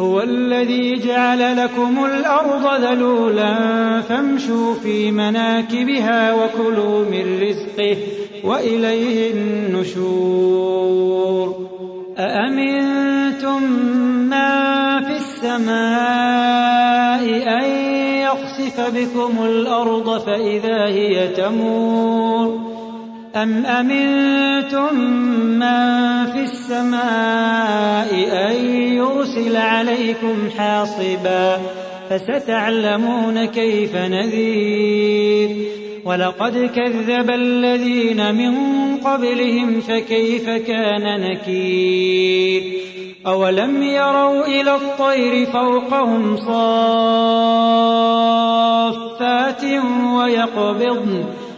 هو الذي جعل لكم الأرض ذلولا فامشوا في مناكبها وكلوا من رزقه وإليه النشور. أأمنتم من في السماء أن يخسف بكم الأرض فإذا هي تمور؟ أم أمنتم من في السماء أن يرسل عليكم حاصبا فستعلمون كيف نذير ولقد كذب الذين من قبلهم فكيف كان نكير أولم يروا إلى الطير فوقهم صافات ويقبضن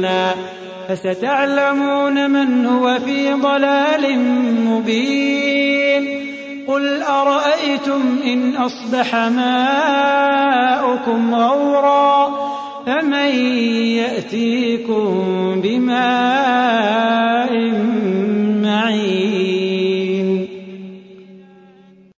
توكلنا فستعلمون من هو في ضلال مبين. قل أرأيتم إن أصبح ماؤكم غورا فمن يأتيكم